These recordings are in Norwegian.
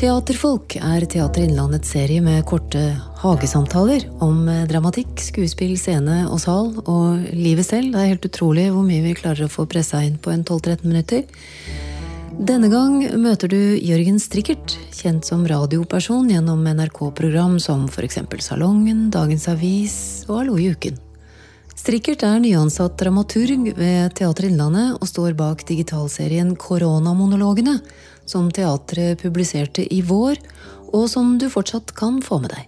Teaterfolk er Teater Innlandets serie med korte hagesamtaler om eh, dramatikk, skuespill, scene og sal og livet selv. Det er helt utrolig hvor mye vi klarer å få pressa inn på en 12-13 minutter. Denne gang møter du Jørgen Strikkert, kjent som radioperson gjennom NRK-program som f.eks. Salongen, Dagens Avis og Hallo i uken. Strikkert er nyansatt dramaturg ved Teater Innlandet og står bak digitalserien Koronamonologene, som teatret publiserte i vår, og som du fortsatt kan få med deg.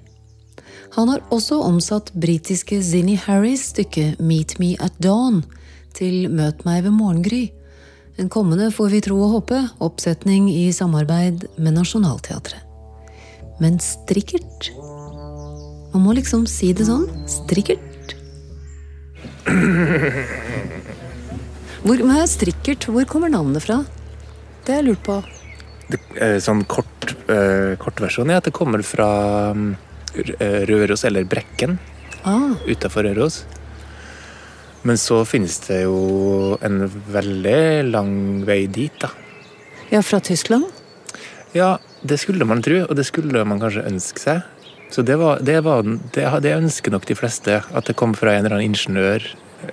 Han har også omsatt britiske Zinni Harris' stykke Meet Me at Dawn til Møt meg ved morgengry. En kommende, får vi tro og håpe, oppsetning i samarbeid med Nationaltheatret. Men strikkert? Man må liksom si det sånn. Strikkert. Hvor, men strikkert, hvor kommer navnet fra? Det har jeg lurt på. Det, eh, sånn kort, eh, kortversjon er at det kommer fra mm, Røros, eller Brekken, Ah, utafor Røros. Men så finnes det jo en veldig lang vei dit, da. ja, fra Tyskland? Ja, det skulle man tro, og det skulle man kanskje ønske seg. Så det, var, det, var, det, det ønsker nok de fleste, at det kom fra en eller annen ingeniør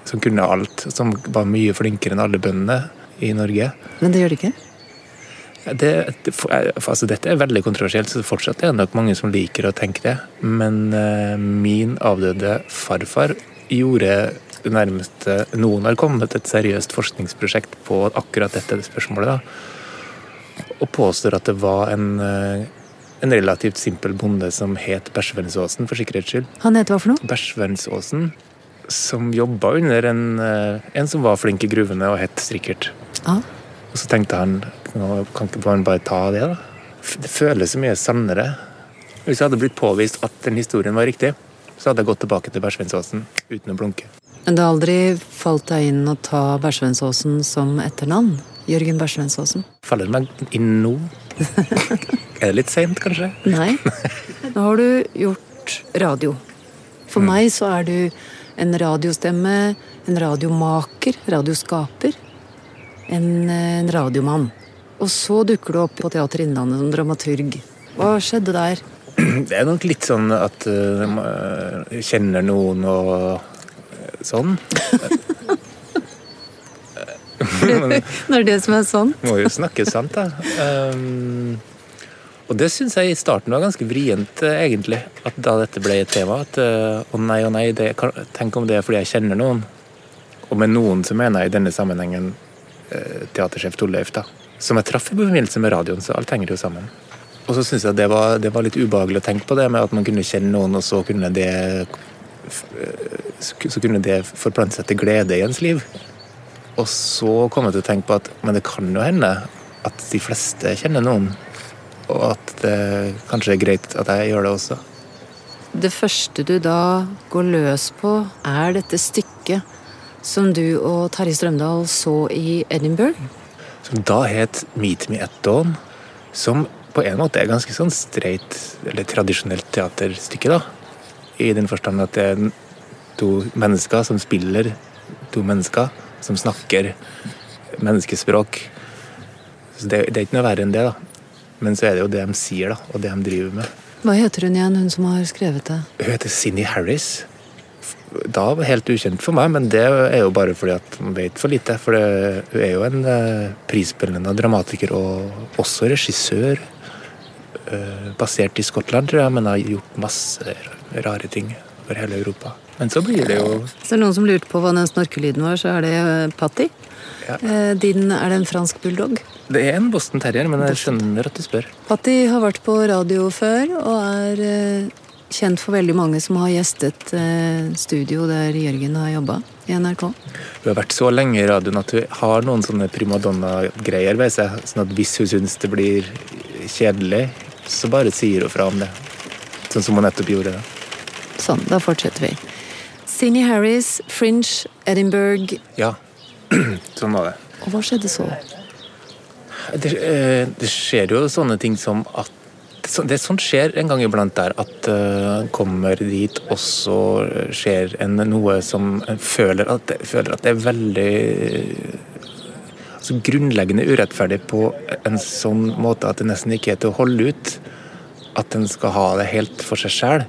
som kunne alt, som var mye flinkere enn alle bøndene i Norge. Men det gjør det ikke? Det, det, eh, altså, dette er veldig kontroversielt, så fortsatt er det nok mange som liker å tenke det. Men eh, min avdøde farfar gjorde det nærmeste Noen har kommet et seriøst forskningsprosjekt på akkurat dette spørsmålet. da, Og påstår at det var en, eh, en relativt simpel bonde som het Bersvensåsen, for sikkerhets skyld. Han het hva for noe? Bersvensåsen, som jobba under en, eh, en som var flink i gruvene og het Strikkert. Ah. Og så tenkte han "Nå kan ikke man bare ta det, da? Det føles så mye sannere. Hvis jeg hadde blitt påvist at den historien var riktig, så hadde jeg gått tilbake til Bersvennsåsen uten å blunke. Men det har aldri falt deg inn å ta Bersvennsåsen som etternavn? Jørgen Bersvensåsen? Faller meg inn nå? er det litt seint, kanskje? Nei. Nå har du gjort radio. For meg så er du en radiostemme, en radiomaker, radioskaper. En, en radiomann. Og så dukker du opp på Teater Innlandet som dramaturg. Hva skjedde der? Det er nok litt sånn at uh, kjenner noen og eh, sånn. Men Det er det som er sant. må jo snakke sant, da. Um, og det syns jeg i starten var ganske vrient, eh, egentlig. At da dette ble et tema. At eh, å nei, å nei, det, tenk om det er fordi jeg kjenner noen. Og med noen så mener jeg i denne sammenhengen uh, teatersjef Torleif, da. Som jeg traff i forbindelse med radioen, så alt henger jo sammen. Og så syns jeg det var, det var litt ubehagelig å tenke på det med at man kunne kjenne noen, og så kunne det så kunne det forplante seg til glede i ens liv. Og så kom jeg til å tenke på at men det kan jo hende at de fleste kjenner noen. Og at det kanskje er greit at jeg gjør det også. Det første du da går løs på, er dette stykket som du og Terje Strømdal så i Edinburgh. Som da het Meet Me at Dawn. Som på en måte er ganske sånn streit, eller tradisjonelt teaterstykke, da. I den forstand at det er to mennesker som spiller to mennesker som snakker menneskespråk. Så det, det er ikke noe verre enn det, da. Men så er det jo det de sier, da, og det de driver med. Hva heter hun igjen, hun som har skrevet det? Hun heter Cindy Harris. Da var helt ukjent for meg, men det er jo bare fordi at man vet for lite. For det, hun er jo en eh, prisbelønna dramatiker og også regissør. eh, basert i Skottland, tror jeg, men har gjort masse rare ting over hele Europa. Men så blir det jo Så noen som lurte på hva den snorkelyden var, så er det Patti. Ja. Eh, Din, er det en fransk bulldog? Det er en Boston Terrier, men jeg skjønner at du spør. Patti har vært på radio før, og er eh, kjent for veldig mange som har gjestet eh, studio der Jørgen har jobba, i NRK. Hun har vært så lenge i radioen at hun har noen sånne primadonna-greier ved seg. Sånn at hvis hun syns det blir kjedelig, så bare sier hun fra om det. Sånn som hun nettopp gjorde. det. Sånn, da fortsetter vi. Sinni Harris, Fringe, Edinburgh. Ja, sånn var det. Og hva skjedde så? Det, eh, det skjer jo sånne ting som at Det som skjer en gang iblant der at uh, kommer dit, og så skjer en, noe som føler at, føler at det er veldig altså grunnleggende urettferdig på en sånn måte at det nesten ikke er til å holde ut. At en skal ha det helt for seg sjæl.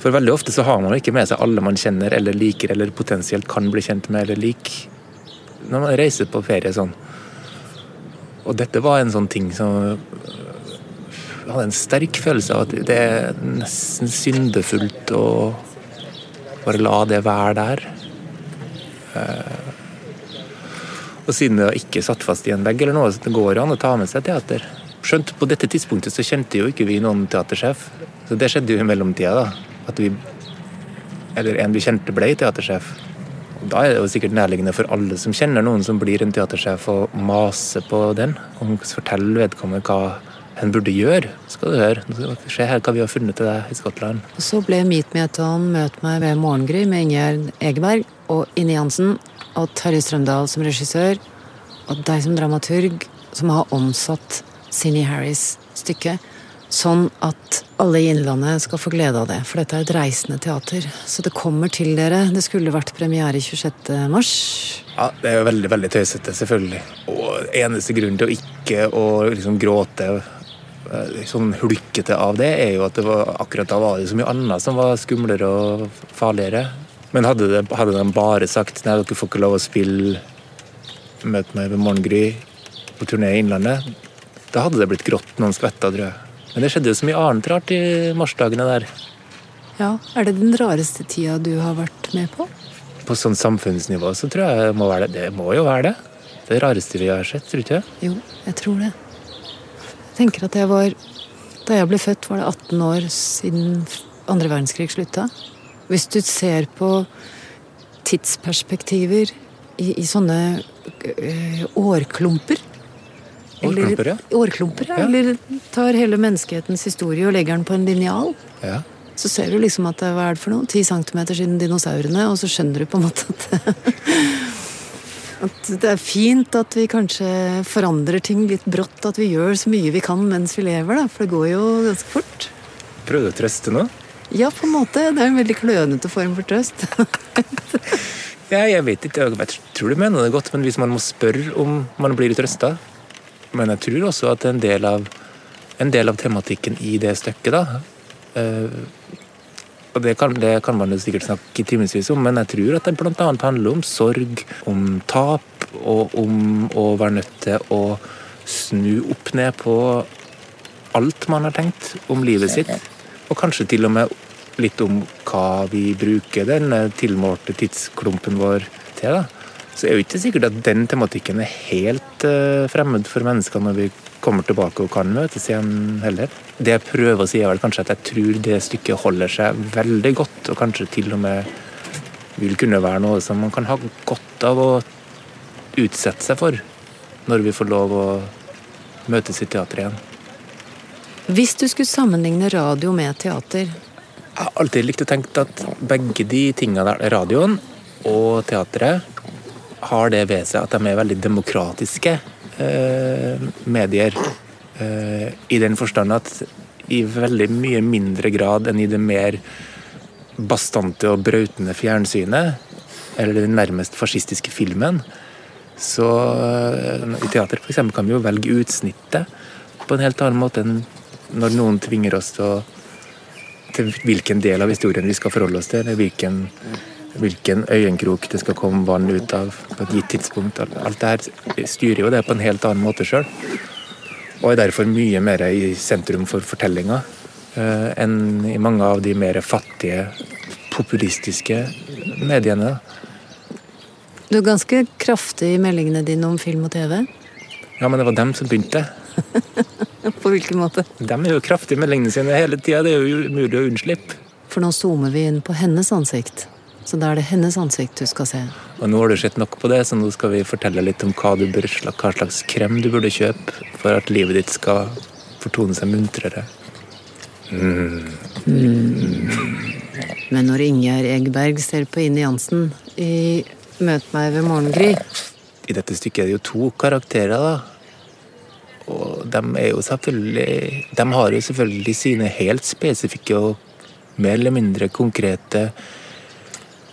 For veldig ofte så har man ikke med seg alle man kjenner eller liker eller potensielt kan bli kjent med eller lik når man reiser på ferie sånn. Og dette var en sånn ting som jeg hadde en sterk følelse av at det er nesten syndefullt å bare la det være der. Eh, og siden det ikke satt fast i en vegg, eller noe, så det går an å ta med seg teater. Skjønt på dette tidspunktet så kjente jo ikke vi noen teatersjef. Så det skjedde jo i mellomtida, da. At vi Eller en vi kjente ble teatersjef. Og da er det jo sikkert nærliggende for alle som kjenner noen som blir en teatersjef, å mase på den. Og fortelle vedkommende hva en burde gjøre. Skal du høre. Se her hva vi har funnet til deg i Skottland. Så ble Meet Me at Dawn møt meg ved morgengry med Ingjerd Egeberg og Inni Jansen og Terje Strømdal som regissør og deg som dramaturg, som har omsatt Sinnie Harris' stykke sånn at alle i Innlandet skal få glede av det. For dette er et reisende teater. Så det kommer til dere. Det skulle vært premiere 26. mars. Ja, det er jo veldig veldig tøysete, selvfølgelig. Og eneste grunn til å ikke å liksom gråte eh, sånn hulkete av det, er jo at det var, akkurat da var det så mye annet som var skumlere og farligere. Men hadde, det, hadde de bare sagt nei, dere får ikke lov å spille Møt meg ved morgengry på turné i Innlandet, da hadde det blitt grått noen skvetter, tror jeg. Men det skjedde jo så mye annet rart i marsdagene der. Ja, Er det den rareste tida du har vært med på? På sånn samfunnsnivå så tror jeg det må være det. Det må jo være det. Det rareste vi har sett, tror du ikke? Jo, jeg tror det. Jeg tenker at jeg var Da jeg ble født, var det 18 år siden andre verdenskrig slutta. Hvis du ser på tidsperspektiver i, i sånne øh, årklumper Årklumper, ja. Årklumper, ja. Ja. Eller tar hele menneskehetens historie og legger den på en linjal. Ja. Så ser du liksom at det hva er det for noe? Ti centimeter siden dinosaurene, og så skjønner du på en måte at At det er fint at vi kanskje forandrer ting litt brått. At vi gjør så mye vi kan mens vi lever, da. For det går jo ganske fort. Prøvde å trøste nå? Ja, på en måte. Det er en veldig klønete form for trøst. Ja, jeg vet ikke. Jeg tror du mener det godt, men hvis man må spørre om man blir trøsta Men jeg tror også at en del av, en del av tematikken i det stykket, da uh, Og det kan, det kan man jo sikkert snakke timevis om, men jeg tror at det annet handler om sorg, om tap, og om å være nødt til å snu opp ned på alt man har tenkt om livet sitt. Og kanskje til og med litt om hva vi bruker den eh, tilmålte tidsklumpen vår til. da. Så er jo ikke sikkert at den tematikken er helt eh, fremmed for mennesker når vi kommer tilbake og kan møtes igjen heller. Det jeg prøver å si, er vel kanskje at jeg tror det stykket holder seg veldig godt, og kanskje til og med vil kunne være noe som man kan ha godt av å utsette seg for når vi får lov å møtes i teatret igjen. Hvis du skulle sammenligne radio med teater, Jeg har alltid likt å tenke at begge de tingene der, radioen og teatret, har det ved seg at de er veldig demokratiske eh, medier. Eh, I den forstand at i veldig mye mindre grad enn i det mer bastante og brautende fjernsynet, eller den nærmest fascistiske filmen, så eh, i teater eksempel, kan vi jo velge utsnittet på en helt annen måte enn når noen tvinger oss til, å, til hvilken del av historien vi skal forholde oss til, eller hvilken, hvilken øyenkrok det skal komme vann ut av på et gitt tidspunkt. Alt det her styrer jo det på en helt annen måte sjøl. Og er derfor mye mer i sentrum for fortellinga eh, enn i mange av de mer fattige, populistiske mediene. du er ganske kraftig i meldingene dine om film og TV. Ja, men det var dem som begynte. På hvilken måte? De er jo kraftige i meldingene sine hele tida. Det er jo umulig å unnslippe. For nå zoomer vi inn på hennes ansikt. Så da er det hennes ansikt du skal se. Og nå har du sett nok på det, så nå skal vi fortelle litt om hva, du bør, hva slags krem du burde kjøpe for at livet ditt skal fortone seg muntrere. Men når Ingjerd Egberg ser på Ine Jansen i Møt meg ved morgengry I dette stykket er det jo to karakterer, da. Og de er jo selvfølgelig De har jo selvfølgelig sine helt spesifikke og mer eller mindre konkrete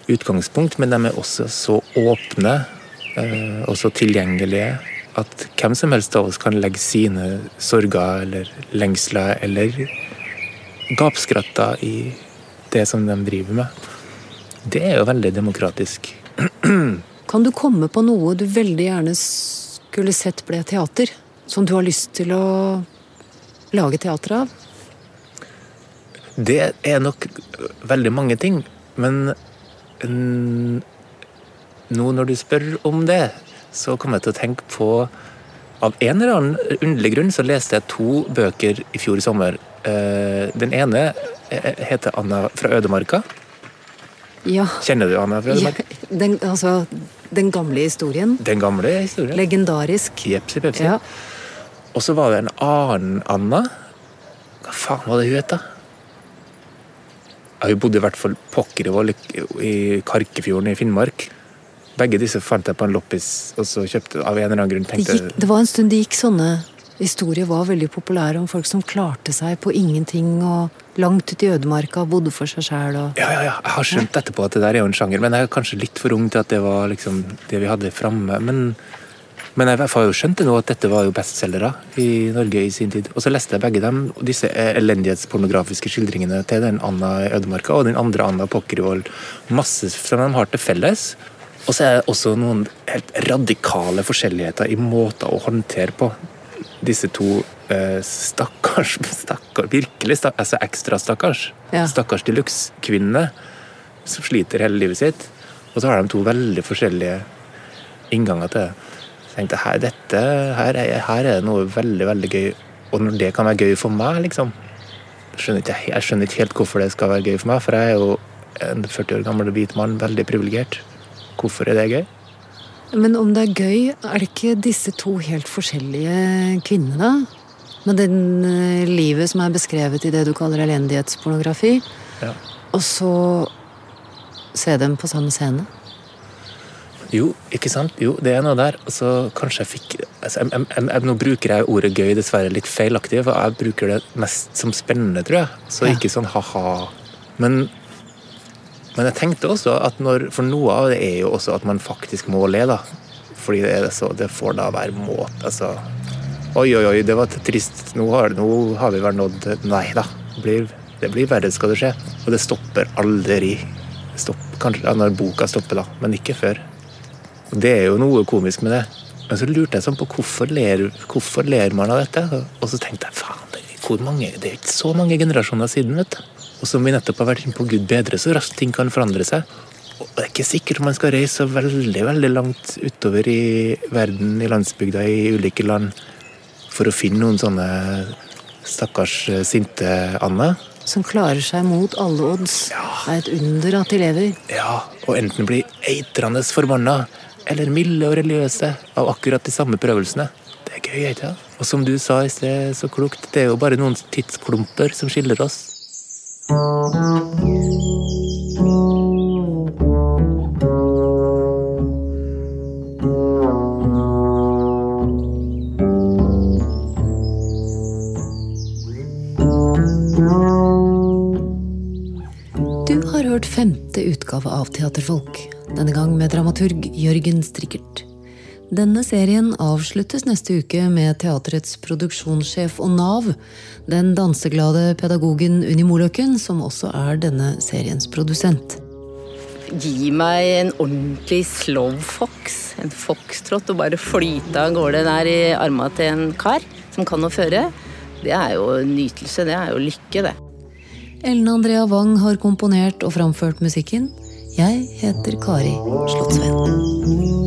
utgangspunkt, men de er også så åpne eh, og så tilgjengelige at hvem som helst av oss kan legge sine sorger eller lengsler eller gapskratter i det som de driver med. Det er jo veldig demokratisk. Kan du komme på noe du veldig gjerne skulle sett ble teater? Som du har lyst til å lage teater av? Det er nok veldig mange ting, men nå når du spør om det, så kommer jeg til å tenke på Av en eller annen underlig grunn så leste jeg to bøker i fjor i sommer. Eh, Den ene eh, heter Anna fra ødemarka. Ja. Kjenner du Anna fra ja ødemarka? den, altså, den gamle historien. Den gamle historien. Legendarisk. Jepsi pepsi. Ja. Og så var det en annen Anna. Hva faen var det hun het, da? Hun bodde i hvert fall pokker i i Karkefjorden i Finnmark. Begge disse fant jeg på en loppis, og så kjøpte av en eller annen grunn Det, gikk, det var en stund det gikk sånne historier var veldig populære om folk som klarte seg på ingenting og langt ute i ødemarka og bodde for seg sjæl og Ja, ja, ja, jeg har skjønt etterpå at det der er jo en sjanger, men jeg er kanskje litt for ung til at det var liksom det vi hadde framme. Men, men jeg har jo skjønt det nå at dette var jo bestselgere i Norge i sin tid. Og så leste jeg begge dem, disse elendighetspornografiske skildringene til den Anna i ødemarka og den andre Anna Pokkervold. Masse som de har til felles. Og så er det også noen helt radikale forskjelligheter i måter å håndtere på. Disse to eh, stakkars, stakkars Virkelig stakkars, altså ekstra stakkars. Ja. Stakkars de luxe-kvinnene som sliter hele livet sitt. Og så har de to veldig forskjellige innganger til det. Tenkte her, dette, her, er, her er det noe veldig, veldig gøy. Og når det kan være gøy for meg, liksom skjønner ikke, Jeg skjønner ikke helt hvorfor det skal være gøy for meg, for jeg er jo en 40 år gammel hvit mann, veldig privilegert. Hvorfor er det gøy? Men om det er gøy, er det ikke disse to helt forskjellige kvinnene? Med den eh, livet som er beskrevet i det du kaller elendighetspornografi, Ja. og så se dem på samme scene? Jo, ikke sant? Jo, det er noe der. Og så kanskje jeg fikk altså, jeg, jeg, jeg, Nå bruker jeg ordet gøy dessverre litt feilaktig, for jeg bruker det mest som spennende, tror jeg. Så ikke sånn ha-ha. Men, men jeg tenkte også at når For noe av det er jo også at man faktisk må le, da. Fordi det, er så, det får da være måte, altså. Oi, oi, oi, det var trist. Nå har, nå har vi vel nådd Nei da. Det blir, det blir verre, skal det skje. Og det stopper aldri. Stopp, kanskje ja, når boka stopper, da, men ikke før. Og Det er jo noe komisk med det. Men så lurte jeg sånn på hvorfor ler, hvorfor ler man av dette? Og så tenkte jeg faen, det er, mange, det er ikke så mange generasjoner siden. vet du. Og som vi nettopp har vært inne på, Gud bedre så raskt ting kan forandre seg. Og det er ikke sikkert man skal reise så veldig veldig langt utover i verden, i landsbygda, i ulike land, for å finne noen sånne stakkars eh, sinte Anne. Som klarer seg mot alle odds. Ja. Det er et under at de lever. Ja, og enten blir eitrende forbanna, eller milde og religiøse av akkurat de samme prøvelsene. Det er gøy, ikke sant? Og som du sa i sted så klokt, det er jo bare noen tidsklumper som skiller oss. Utgave av Teaterfolk, denne gang med dramaturg Jørgen Strikkert. Denne serien avsluttes neste uke med teaterets produksjonssjef og nav, den danseglade pedagogen Unni Moløkken, som også er denne seriens produsent. Gi meg en ordentlig slow fox, en foxtrot, og bare flyte av gårde der i arma til en kar som kan å føre. Det er jo nytelse, det er jo lykke, det. Ellen Andrea Wang har komponert og framført musikken. Jeg heter Kari Slottsveen.